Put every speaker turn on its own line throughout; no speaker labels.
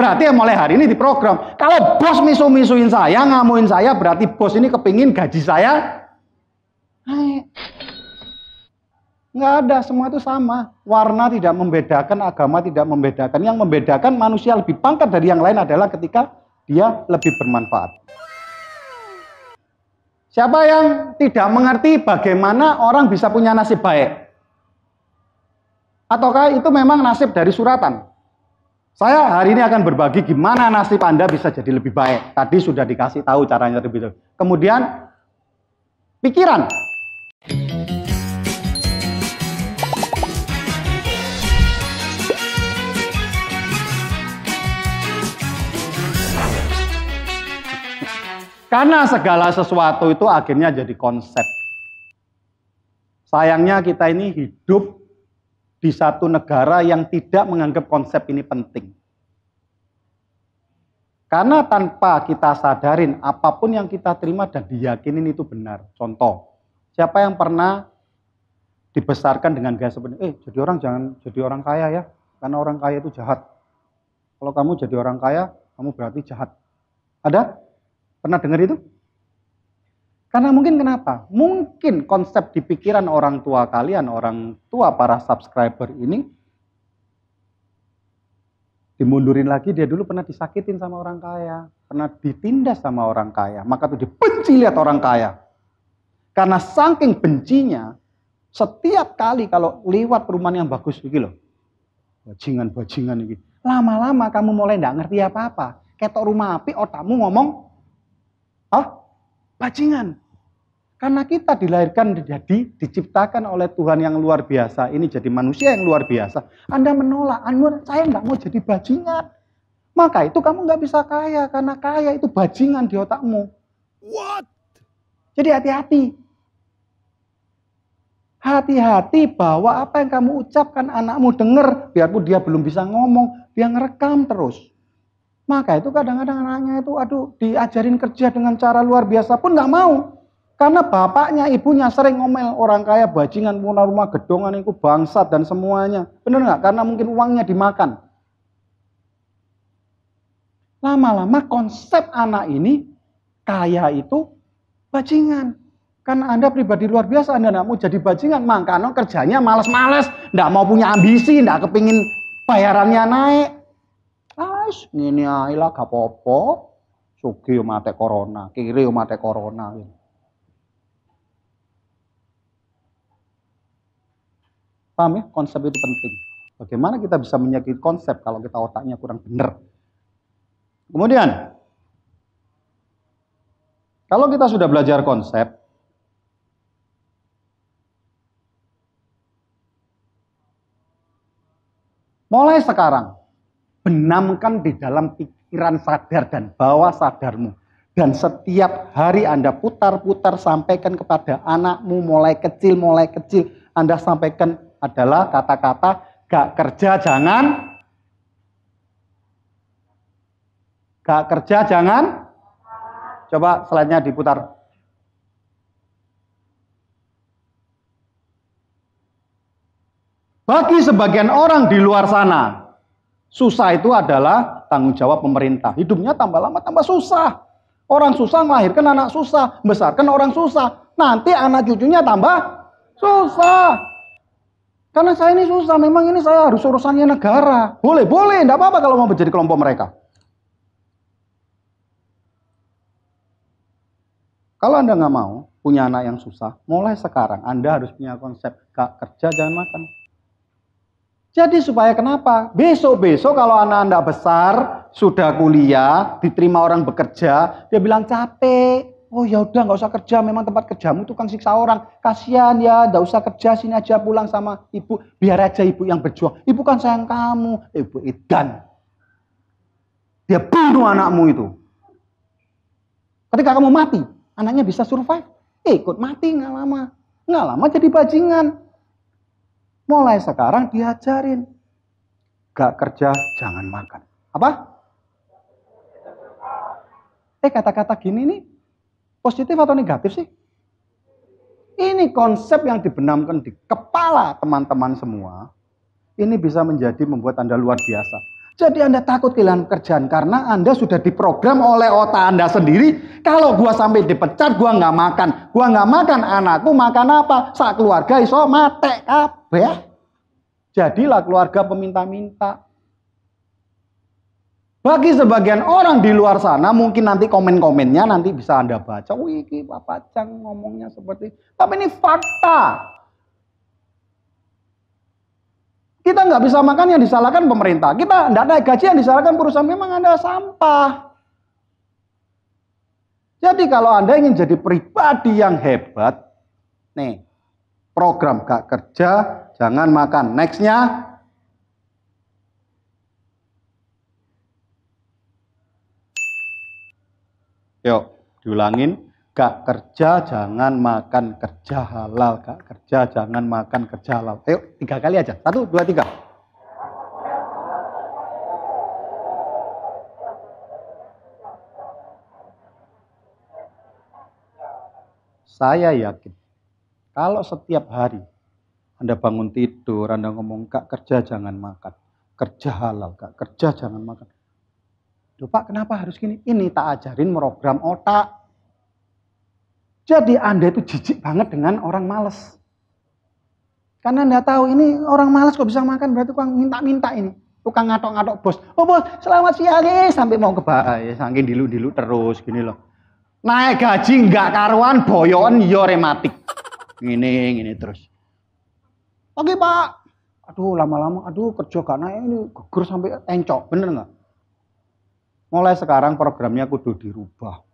Berarti ya mulai hari ini diprogram. Kalau bos misu-misuin saya, ngamuin saya, berarti bos ini kepingin gaji saya naik. Nggak ada, semua itu sama. Warna tidak membedakan, agama tidak membedakan. Yang membedakan manusia lebih pangkat dari yang lain adalah ketika dia lebih bermanfaat. Siapa yang tidak mengerti bagaimana orang bisa punya nasib baik? Ataukah itu memang nasib dari suratan? Saya hari ini akan berbagi gimana nasib Anda bisa jadi lebih baik. Tadi sudah dikasih tahu caranya lebih. Kemudian pikiran. Karena segala sesuatu itu akhirnya jadi konsep. Sayangnya kita ini hidup di satu negara yang tidak menganggap konsep ini penting. Karena tanpa kita sadarin apa pun yang kita terima dan diyakinin itu benar. Contoh, siapa yang pernah dibesarkan dengan gaya seperti eh jadi orang jangan jadi orang kaya ya, karena orang kaya itu jahat. Kalau kamu jadi orang kaya, kamu berarti jahat. Ada? Pernah dengar itu? Karena mungkin kenapa? Mungkin konsep di pikiran orang tua kalian, orang tua para subscriber ini, dimundurin lagi dia dulu pernah disakitin sama orang kaya, pernah ditindas sama orang kaya, maka itu dibenci lihat orang kaya. Karena saking bencinya, setiap kali kalau lewat perumahan yang bagus begini loh, bajingan-bajingan ini, lama-lama kamu mulai tidak ngerti apa-apa. Ketok rumah api, otakmu ngomong, bajingan. Karena kita dilahirkan jadi diciptakan oleh Tuhan yang luar biasa. Ini jadi manusia yang luar biasa. Anda menolak, Anda saya nggak mau jadi bajingan. Maka itu kamu nggak bisa kaya karena kaya itu bajingan di otakmu. What? Jadi hati-hati. Hati-hati bahwa apa yang kamu ucapkan anakmu dengar, biarpun dia belum bisa ngomong, dia ngerekam terus. Maka itu kadang-kadang anaknya itu aduh diajarin kerja dengan cara luar biasa pun nggak mau. Karena bapaknya, ibunya sering ngomel orang kaya bajingan punya rumah gedongan itu bangsat dan semuanya. Benar nggak? Karena mungkin uangnya dimakan. Lama-lama konsep anak ini kaya itu bajingan. Karena Anda pribadi luar biasa, Anda nggak mau jadi bajingan. Makanya kerjanya males-males, nggak mau punya ambisi, nggak kepingin bayarannya naik. Ais, ngene ae lah gak apa-apa. Sugih mate corona, kiri mate corona. Paham ya? Konsep itu penting. Bagaimana kita bisa menyakiti konsep kalau kita otaknya kurang benar. Kemudian, kalau kita sudah belajar konsep, mulai sekarang benamkan di dalam pikiran sadar dan bawah sadarmu. Dan setiap hari Anda putar-putar sampaikan kepada anakmu mulai kecil, mulai kecil. Anda sampaikan adalah kata-kata gak kerja jangan. Gak kerja jangan. Coba slide-nya diputar. Bagi sebagian orang di luar sana, Susah itu adalah tanggung jawab pemerintah. Hidupnya tambah lama tambah susah. Orang susah melahirkan anak susah, besarkan orang susah. Nanti anak cucunya tambah susah. Karena saya ini susah, memang ini saya harus urusannya negara. Boleh, boleh, enggak apa-apa kalau mau menjadi kelompok mereka. Kalau Anda nggak mau punya anak yang susah, mulai sekarang Anda harus punya konsep, kerja jangan makan. Jadi supaya kenapa? Besok-besok kalau anak anda besar, sudah kuliah, diterima orang bekerja, dia bilang capek. Oh ya udah nggak usah kerja, memang tempat kerjamu tukang siksa orang. Kasihan ya, nggak usah kerja, sini aja pulang sama ibu. Biar aja ibu yang berjuang. Ibu kan sayang kamu, ibu idan. Dia bunuh anakmu itu. Ketika kamu mati, anaknya bisa survive. Eh, ikut mati nggak lama. Nggak lama jadi bajingan. Mulai sekarang diajarin. Gak kerja, jangan makan. Apa? Eh kata-kata gini nih, positif atau negatif sih? Ini konsep yang dibenamkan di kepala teman-teman semua. Ini bisa menjadi membuat Anda luar biasa. Jadi Anda takut kehilangan pekerjaan karena Anda sudah diprogram oleh otak Anda sendiri. Kalau gua sampai dipecat, gua nggak makan. Gua nggak makan, anakku makan apa? Saat keluarga iso mate kabeh. Jadilah keluarga peminta-minta. Bagi sebagian orang di luar sana, mungkin nanti komen-komennya nanti bisa Anda baca. Wih, Bapak Cang ngomongnya seperti Tapi ini fakta. Kita nggak bisa makan yang disalahkan pemerintah. Kita nggak naik gaji yang disalahkan perusahaan. Memang Anda sampah. Jadi kalau Anda ingin jadi pribadi yang hebat, nih, program gak kerja, jangan makan. Nextnya, yuk diulangin. Gak kerja jangan makan kerja halal. Gak kerja jangan makan kerja halal. Ayo tiga kali aja. Satu, dua, tiga. Saya yakin kalau setiap hari Anda bangun tidur, Anda ngomong gak kerja jangan makan. Kerja halal, gak kerja jangan makan. Duh Pak kenapa harus gini? Ini tak ajarin program otak. Jadi Anda itu jijik banget dengan orang males. Karena Anda tahu ini orang males kok bisa makan berarti tukang minta-minta ini. Tukang ngatok-ngatok bos. Oh bos selamat siang eh sampai mau ke ya saking dilu-dilu terus gini loh. Naik gaji nggak karuan boyon yo rematik. Gini gini terus. Oke pak. Aduh lama-lama aduh kerja naik ini gugur sampai encok bener nggak? Mulai sekarang programnya kudu dirubah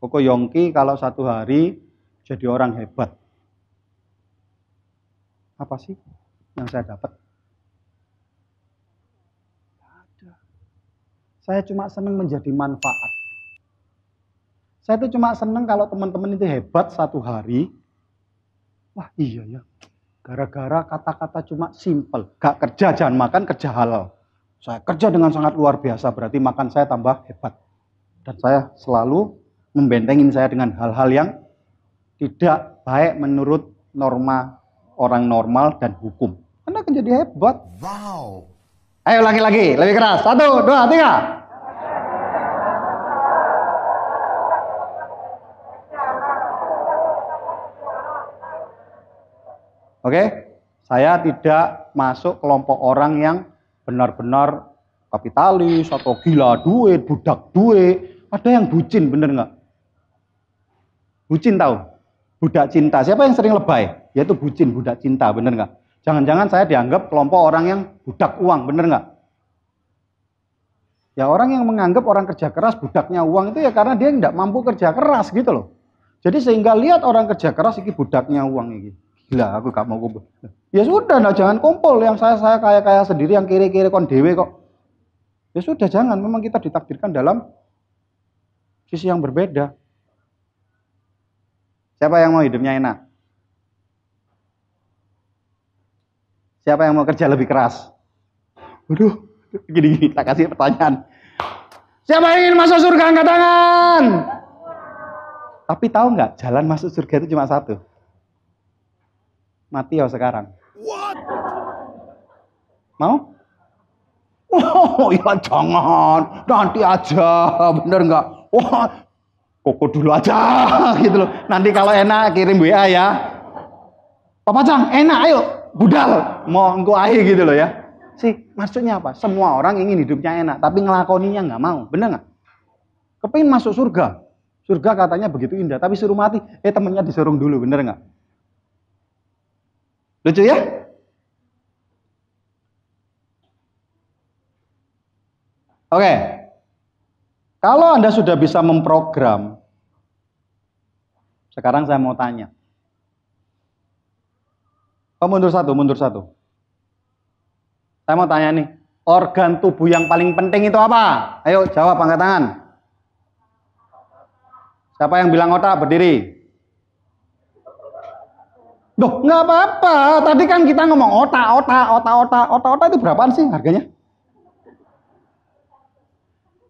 Koko Yongki kalau satu hari jadi orang hebat. Apa sih yang saya dapat? Saya cuma senang menjadi manfaat. Saya itu cuma senang kalau teman-teman itu hebat satu hari. Wah iya ya, gara-gara kata-kata cuma simple. Gak kerja, jangan makan, kerja halal. Saya kerja dengan sangat luar biasa, berarti makan saya tambah hebat. Dan saya selalu membentengin saya dengan hal-hal yang tidak baik menurut norma orang normal dan hukum. Anda akan jadi hebat. Wow. Ayo lagi-lagi, lebih keras. Satu, dua, tiga. Oke, saya tidak masuk kelompok orang yang benar-benar kapitalis atau gila duit, budak duit. Ada yang bucin, bener nggak? Bucin tahu? Budak cinta. Siapa yang sering lebay? Yaitu bucin, budak cinta. Bener nggak? Jangan-jangan saya dianggap kelompok orang yang budak uang. Bener nggak? Ya orang yang menganggap orang kerja keras budaknya uang itu ya karena dia tidak mampu kerja keras gitu loh. Jadi sehingga lihat orang kerja keras ini budaknya uang ini. Gila aku gak mau kumpul. Ya sudah nah jangan kumpul yang saya saya kaya kaya sendiri yang kiri kiri kon dewe kok. Ya sudah jangan memang kita ditakdirkan dalam sisi yang berbeda. Siapa yang mau hidupnya enak? Siapa yang mau kerja lebih keras? Waduh, gini-gini, tak kasih pertanyaan. Siapa yang ingin masuk surga angkat tangan? Tapi tahu nggak, jalan masuk surga itu cuma satu. Mati ya sekarang. What? Mau? Oh, ya jangan, nanti aja, bener nggak? Wah, koko dulu aja gitu loh. Nanti kalau enak kirim WA ya. Papa Cang, enak ayo, budal. Mau engkau air gitu loh ya. Sih, maksudnya apa? Semua orang ingin hidupnya enak, tapi ngelakoninya nggak mau. Bener nggak? Kepingin masuk surga. Surga katanya begitu indah, tapi suruh mati. Eh temennya disuruh dulu, bener nggak? Lucu ya? Oke. Kalau Anda sudah bisa memprogram, sekarang saya mau tanya. Oh, mundur satu, mundur satu. Saya mau tanya nih, organ tubuh yang paling penting itu apa? Ayo jawab, angkat tangan. Siapa yang bilang otak berdiri? Duh, nggak apa-apa. Tadi kan kita ngomong otak, otak, otak, otak, otak, otak itu berapaan sih harganya?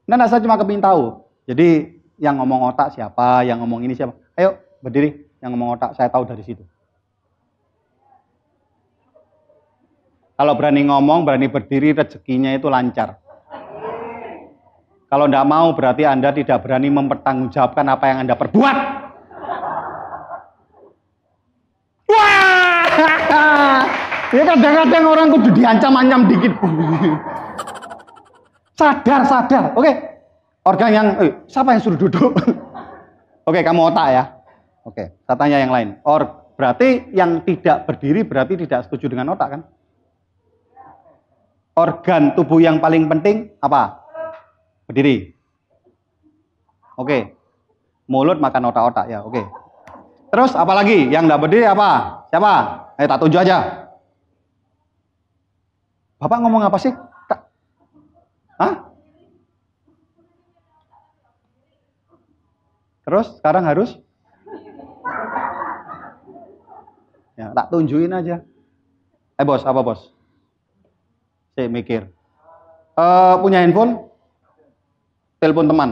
Nah, saya cuma kepingin tahu. Jadi yang ngomong otak siapa, yang ngomong ini siapa. Ayo berdiri, yang ngomong otak saya tahu dari situ. Kalau berani ngomong, berani berdiri, rezekinya itu lancar. Kalau tidak mau berarti Anda tidak berani mempertanggungjawabkan apa yang Anda perbuat. Wah! Ya kadang-kadang orang kudu diancam-ancam dikit. sadar, sadar. Oke. Organ yang, eh, siapa yang suruh duduk? Oke, kamu otak ya. Oke, saya tanya yang lain. Or, berarti yang tidak berdiri berarti tidak setuju dengan otak kan? Organ tubuh yang paling penting apa? Berdiri. Oke. Mulut makan otak-otak ya. Oke. Terus apa lagi? Yang tidak berdiri apa? Siapa? Eh tak tunjuk aja. Bapak ngomong apa sih? Hah? Terus sekarang harus? Ya, tak tunjukin aja. Eh bos, apa bos? Saya mikir. Uh, punya handphone? telepon teman.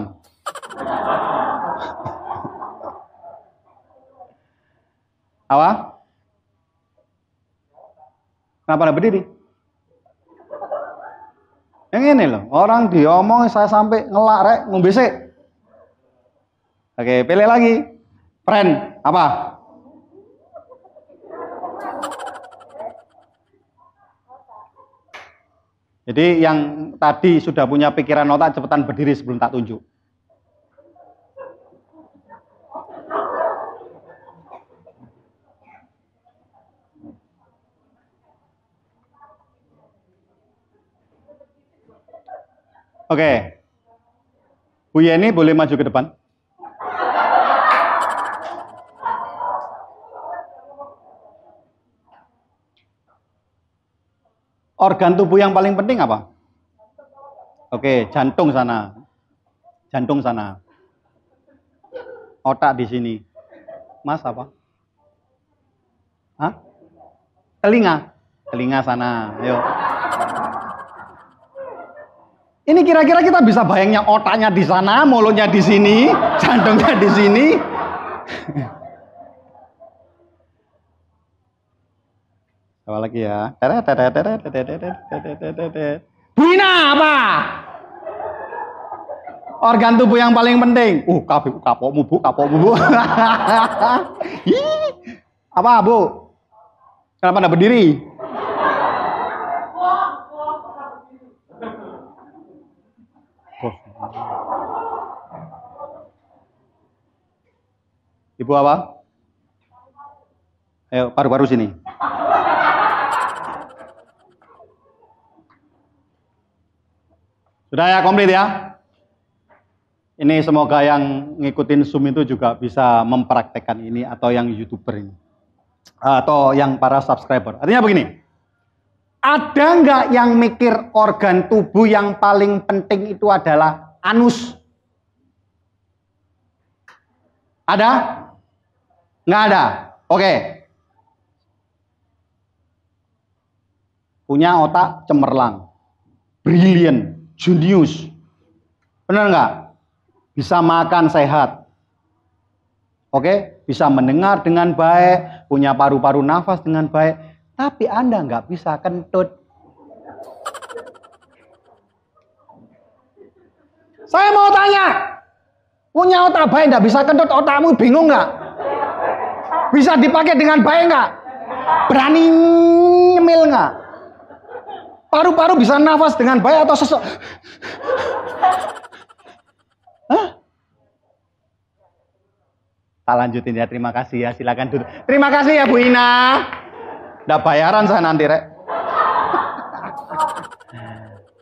Apa? Kenapa berdiri? Yang ini loh, orang diomong saya sampai ngelak rek, ngombesek. Oke, pilih lagi. Friend, apa? Jadi yang tadi sudah punya pikiran otak cepetan berdiri sebelum tak tunjuk. Oke. Bu Yeni boleh maju ke depan. Organ tubuh yang paling penting apa? Oke, jantung sana. Jantung sana. Otak di sini. Mas apa? Hah? Telinga. Telinga sana. Ayo. Ini kira-kira kita bisa bayangnya otaknya di sana, mulutnya di sini, jantungnya di sini. Apa lagi ya? Bina apa? Organ tubuh yang paling penting. Uh, kapok kapokmu bu, kapokmu bu. apa bu? Kenapa anda berdiri? Ibu apa? Ayo, paru-paru sini. Sudah ya komplit ya? Ini semoga yang ngikutin Zoom itu juga bisa mempraktekkan ini atau yang YouTuber ini. Atau yang para subscriber. Artinya begini. Ada nggak yang mikir organ tubuh yang paling penting itu adalah anus? Ada? Nggak ada. Oke. Punya otak cemerlang. Brilliant junius. Benar nggak? Bisa makan sehat. Oke, bisa mendengar dengan baik, punya paru-paru nafas dengan baik, tapi Anda nggak bisa kentut. Saya mau tanya, punya otak baik nggak bisa kentut, otakmu bingung nggak? Bisa dipakai dengan baik nggak? Berani nyemil nggak? Paru-paru bisa nafas dengan baik atau sesek? Hah? Tak lanjutin ya, terima kasih ya, silakan duduk. Terima kasih ya Bu Ina. Udah bayaran saya nanti, Rek.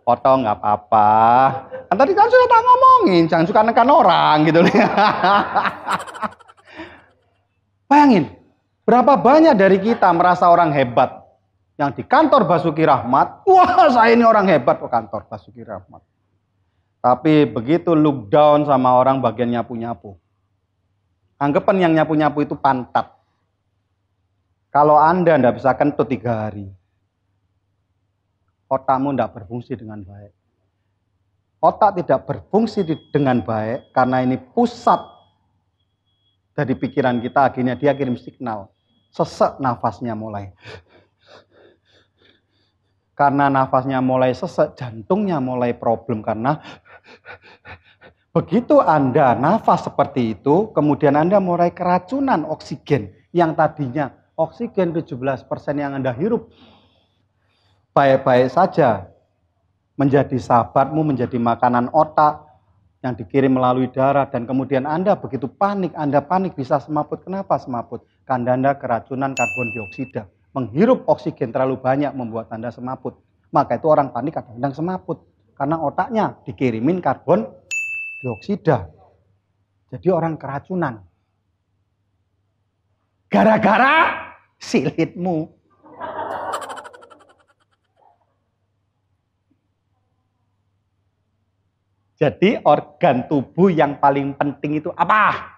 Potong nggak apa-apa. Kan tadi kan sudah tak ngomongin, jangan suka nekan orang gitu. Bayangin, berapa banyak dari kita merasa orang hebat, yang di kantor Basuki Rahmat, wah saya ini orang hebat ke kantor Basuki Rahmat. Tapi begitu look down sama orang bagian nyapu-nyapu. Anggapan yang nyapu-nyapu itu pantat. Kalau Anda tidak bisa kentut tiga hari, otakmu tidak berfungsi dengan baik. Otak tidak berfungsi dengan baik karena ini pusat dari pikiran kita, akhirnya dia kirim signal. Sesek nafasnya mulai. Karena nafasnya mulai sesek, jantungnya mulai problem karena begitu Anda nafas seperti itu, kemudian Anda mulai keracunan oksigen yang tadinya oksigen 17% yang Anda hirup baik-baik saja menjadi sahabatmu, menjadi makanan otak yang dikirim melalui darah dan kemudian Anda begitu panik, Anda panik bisa semaput. Kenapa semaput? Karena Anda keracunan karbon dioksida. Menghirup oksigen terlalu banyak membuat Anda semaput. Maka itu orang panik kadang-kadang semaput. Karena otaknya dikirimin karbon dioksida. Jadi orang keracunan. Gara-gara silitmu. Jadi organ tubuh yang paling penting itu apa?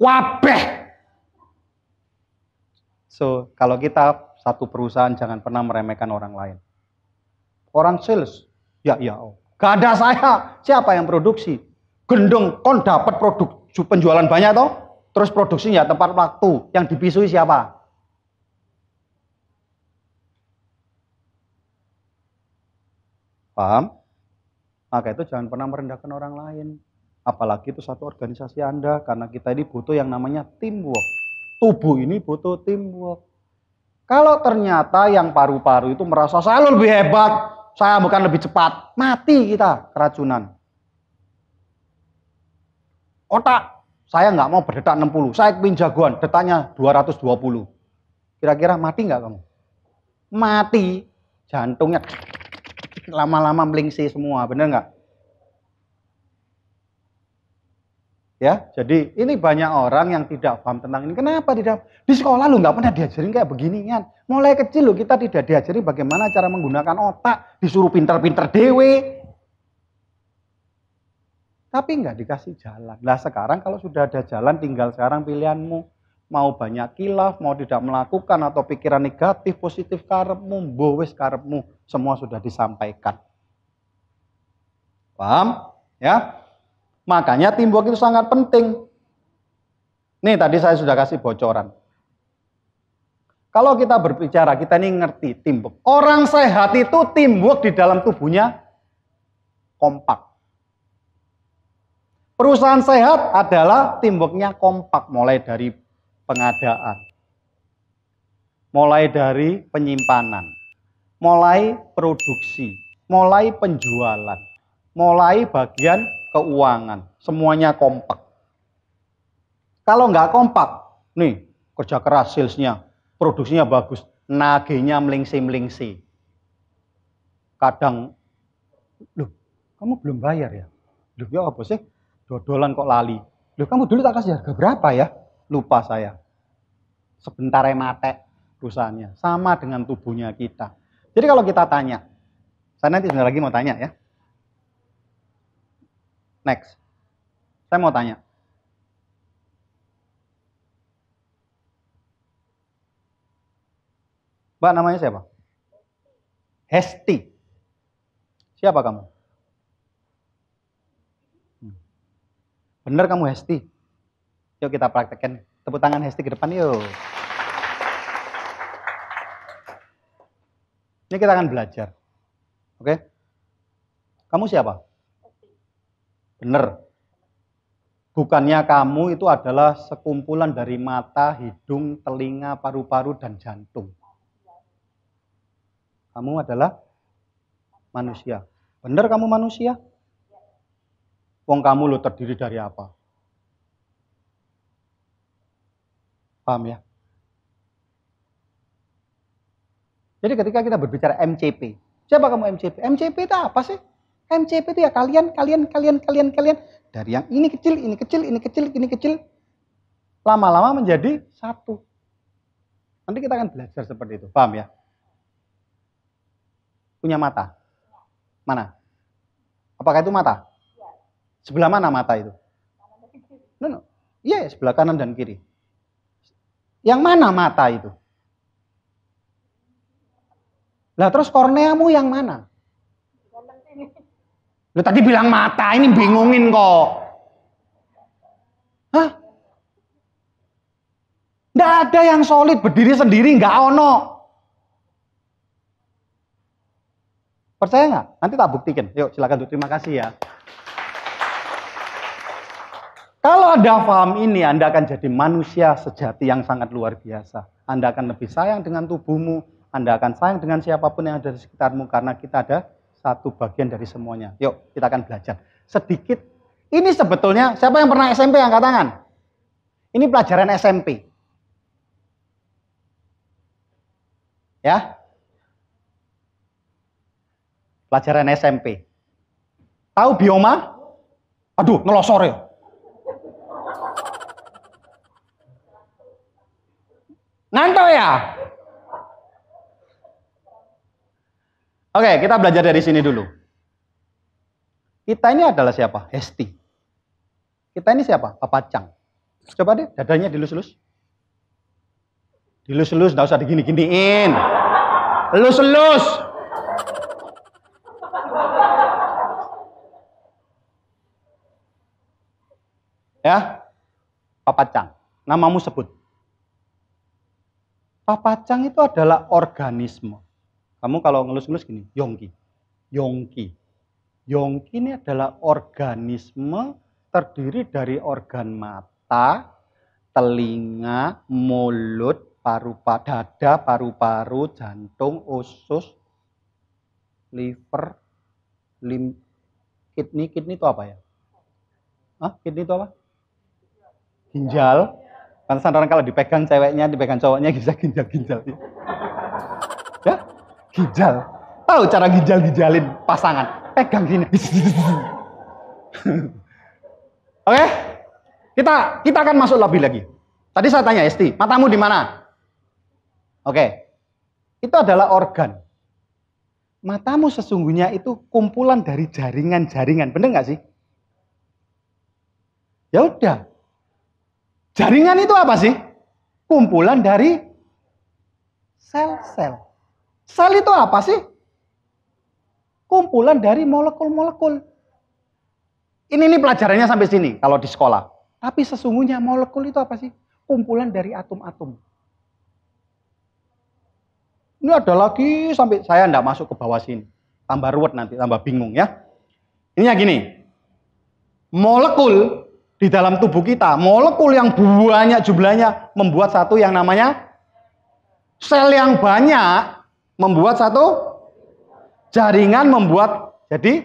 Wabeh. So, kalau kita satu perusahaan jangan pernah meremehkan orang lain. Orang sales, ya ya, oh. gak ada saya. Siapa yang produksi? Gendong, kon dapat produk penjualan banyak toh? Terus produksinya tempat waktu. Yang dipisui siapa? Paham? Maka itu jangan pernah merendahkan orang lain. Apalagi itu satu organisasi Anda. Karena kita ini butuh yang namanya teamwork tubuh ini butuh teamwork. Kalau ternyata yang paru-paru itu merasa saya lebih hebat, saya bukan lebih cepat, mati kita keracunan. Otak, saya nggak mau berdetak 60, saya ingin jagoan, detaknya 220. Kira-kira mati nggak kamu? Mati, jantungnya lama-lama melingsi semua, bener nggak? Ya, jadi ini banyak orang yang tidak paham tentang ini. Kenapa tidak? Di sekolah lu nggak pernah diajarin kayak beginian. Mulai kecil lo kita tidak diajari bagaimana cara menggunakan otak, disuruh pinter-pinter dewe. Tapi nggak dikasih jalan. Nah sekarang kalau sudah ada jalan, tinggal sekarang pilihanmu. Mau banyak kilaf, mau tidak melakukan, atau pikiran negatif, positif karepmu, bowes karepmu. Semua sudah disampaikan. Paham? Ya, Makanya teamwork itu sangat penting. Nih tadi saya sudah kasih bocoran. Kalau kita berbicara, kita ini ngerti teamwork. Orang sehat itu teamwork di dalam tubuhnya kompak. Perusahaan sehat adalah teamworknya kompak. Mulai dari pengadaan. Mulai dari penyimpanan. Mulai produksi. Mulai penjualan. Mulai bagian keuangan. Semuanya kompak. Kalau nggak kompak, nih kerja keras salesnya, produksinya bagus, nagenya melingsi-melingsi. Kadang, loh kamu belum bayar ya? Loh ya apa sih? Dodolan kok lali. Loh kamu dulu tak kasih harga berapa ya? Lupa saya. Sebentar mate perusahaannya. Sama dengan tubuhnya kita. Jadi kalau kita tanya, saya nanti sebentar lagi mau tanya ya. Next. Saya mau tanya. Mbak namanya siapa? Hesti. Siapa kamu? Hmm. Bener kamu Hesti? Yuk kita praktekkan. Tepuk tangan Hesti ke depan yuk. Ini kita akan belajar. Oke? Kamu siapa? Benar. Bukannya kamu itu adalah sekumpulan dari mata, hidung, telinga, paru-paru, dan jantung. Kamu adalah manusia. Benar kamu manusia? Wong kamu lo terdiri dari apa? Paham ya? Jadi ketika kita berbicara MCP, siapa kamu MCP? MCP itu apa sih? MCP itu ya kalian, kalian, kalian, kalian, kalian. Dari yang ini kecil, ini kecil, ini kecil, ini kecil. Lama-lama menjadi satu. Nanti kita akan belajar seperti itu. Paham ya? Punya mata? Mana? Apakah itu mata? Sebelah mana mata itu? No, no. Iya, yeah, sebelah kanan dan kiri. Yang mana mata itu? Lah terus korneamu yang mana? Lu tadi bilang mata, ini bingungin kok. Hah? Nggak ada yang solid berdiri sendiri, nggak ono. Percaya nggak? Nanti tak buktikan. Yuk, silakan. Terima kasih ya. Kalau Anda paham ini, Anda akan jadi manusia sejati yang sangat luar biasa. Anda akan lebih sayang dengan tubuhmu, Anda akan sayang dengan siapa pun yang ada di sekitarmu, karena kita ada satu bagian dari semuanya. Yuk, kita akan belajar. Sedikit, ini sebetulnya, siapa yang pernah SMP angkat tangan? Ini pelajaran SMP. Ya, pelajaran SMP. Tahu bioma? Aduh, ngelosor ya. Ngantuk ya? Oke, kita belajar dari sini dulu. Kita ini adalah siapa? Hesti. Kita ini siapa? Papa Cang. Coba deh, dadanya dilus-lus. Dilus-lus, nggak usah digini-giniin. Lus-lus. Ya, Papa Cang. Namamu sebut. Papacang itu adalah organisme. Kamu kalau ngelus-ngelus gini, yongki. Yongki. Yongki ini adalah organisme terdiri dari organ mata, telinga, mulut, paru-paru, dada, paru-paru, jantung, usus, liver, lim, kidney. Kidney itu apa ya? Hah? Kidney itu apa? Ginjal, karena orang kalau dipegang ceweknya, dipegang cowoknya bisa ginjal-ginjal. Ya, ginjal. Tahu cara ginjal-ginjalin pasangan? Pegang gini. Oke? Kita kita akan masuk lebih lagi. Tadi saya tanya Esti, matamu di mana? Oke. Itu adalah organ. Matamu sesungguhnya itu kumpulan dari jaringan-jaringan. Benar nggak sih? Ya udah, Jaringan itu apa sih? Kumpulan dari sel-sel. Sel itu apa sih? Kumpulan dari molekul-molekul. Ini nih pelajarannya sampai sini kalau di sekolah. Tapi sesungguhnya molekul itu apa sih? Kumpulan dari atom-atom. Ini ada lagi sampai saya tidak masuk ke bawah sini. Tambah ruwet nanti, tambah bingung ya. Ini gini. Molekul di dalam tubuh kita, molekul yang banyak jumlahnya membuat satu yang namanya sel yang banyak membuat satu jaringan membuat jadi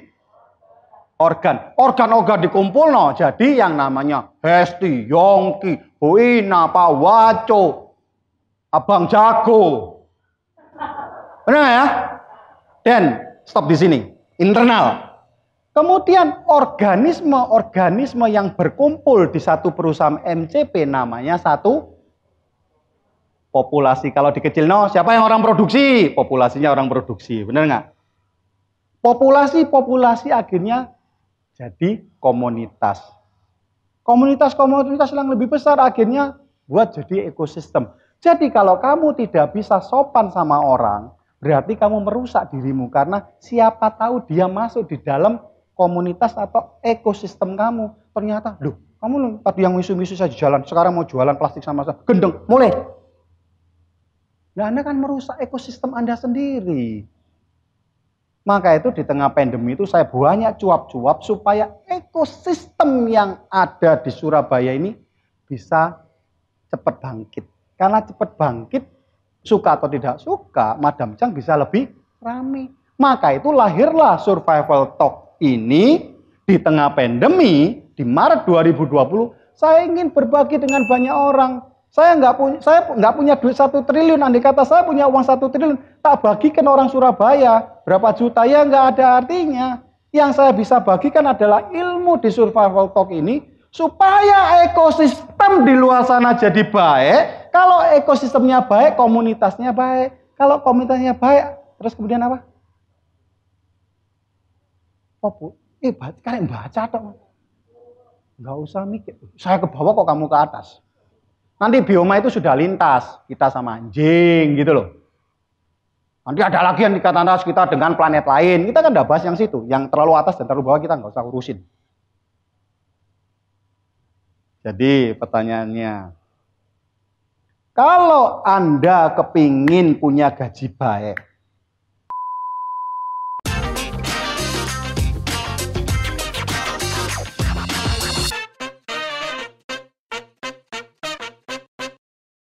organ. Organ-organ dikumpul no, jadi yang namanya Hesti, Yongki, Buina, Pawaco, Abang Jago. Benar ya? Dan stop di sini. Internal. Kemudian organisme-organisme yang berkumpul di satu perusahaan MCP namanya satu populasi. Kalau dikecil no, siapa yang orang produksi? Populasinya orang produksi, benar nggak? Populasi-populasi akhirnya jadi komunitas. Komunitas-komunitas yang lebih besar akhirnya buat jadi ekosistem. Jadi kalau kamu tidak bisa sopan sama orang, berarti kamu merusak dirimu karena siapa tahu dia masuk di dalam komunitas atau ekosistem kamu. Ternyata, loh, kamu tadi yang misu-misu saja jalan, sekarang mau jualan plastik sama saya. Gendeng, mulai. Nah, Anda kan merusak ekosistem Anda sendiri. Maka itu di tengah pandemi itu saya banyak cuap-cuap supaya ekosistem yang ada di Surabaya ini bisa cepat bangkit. Karena cepat bangkit, suka atau tidak suka, Madam Chang bisa lebih ramai. Maka itu lahirlah survival talk ini di tengah pandemi di Maret 2020 saya ingin berbagi dengan banyak orang. Saya nggak punya saya nggak punya duit satu triliun. Andai kata saya punya uang satu triliun, tak bagikan orang Surabaya berapa juta ya nggak ada artinya. Yang saya bisa bagikan adalah ilmu di survival talk ini supaya ekosistem di luar sana jadi baik. Kalau ekosistemnya baik, komunitasnya baik. Kalau komunitasnya baik, terus kemudian apa? Apa? Eh, kalian baca toh. Enggak usah mikir. Saya ke bawah kok kamu ke atas. Nanti bioma itu sudah lintas. Kita sama anjing gitu loh. Nanti ada lagi yang dikatakan atas kita dengan planet lain. Kita kan udah bahas yang situ. Yang terlalu atas dan terlalu bawah kita nggak usah urusin. Jadi pertanyaannya, kalau Anda kepingin punya gaji baik,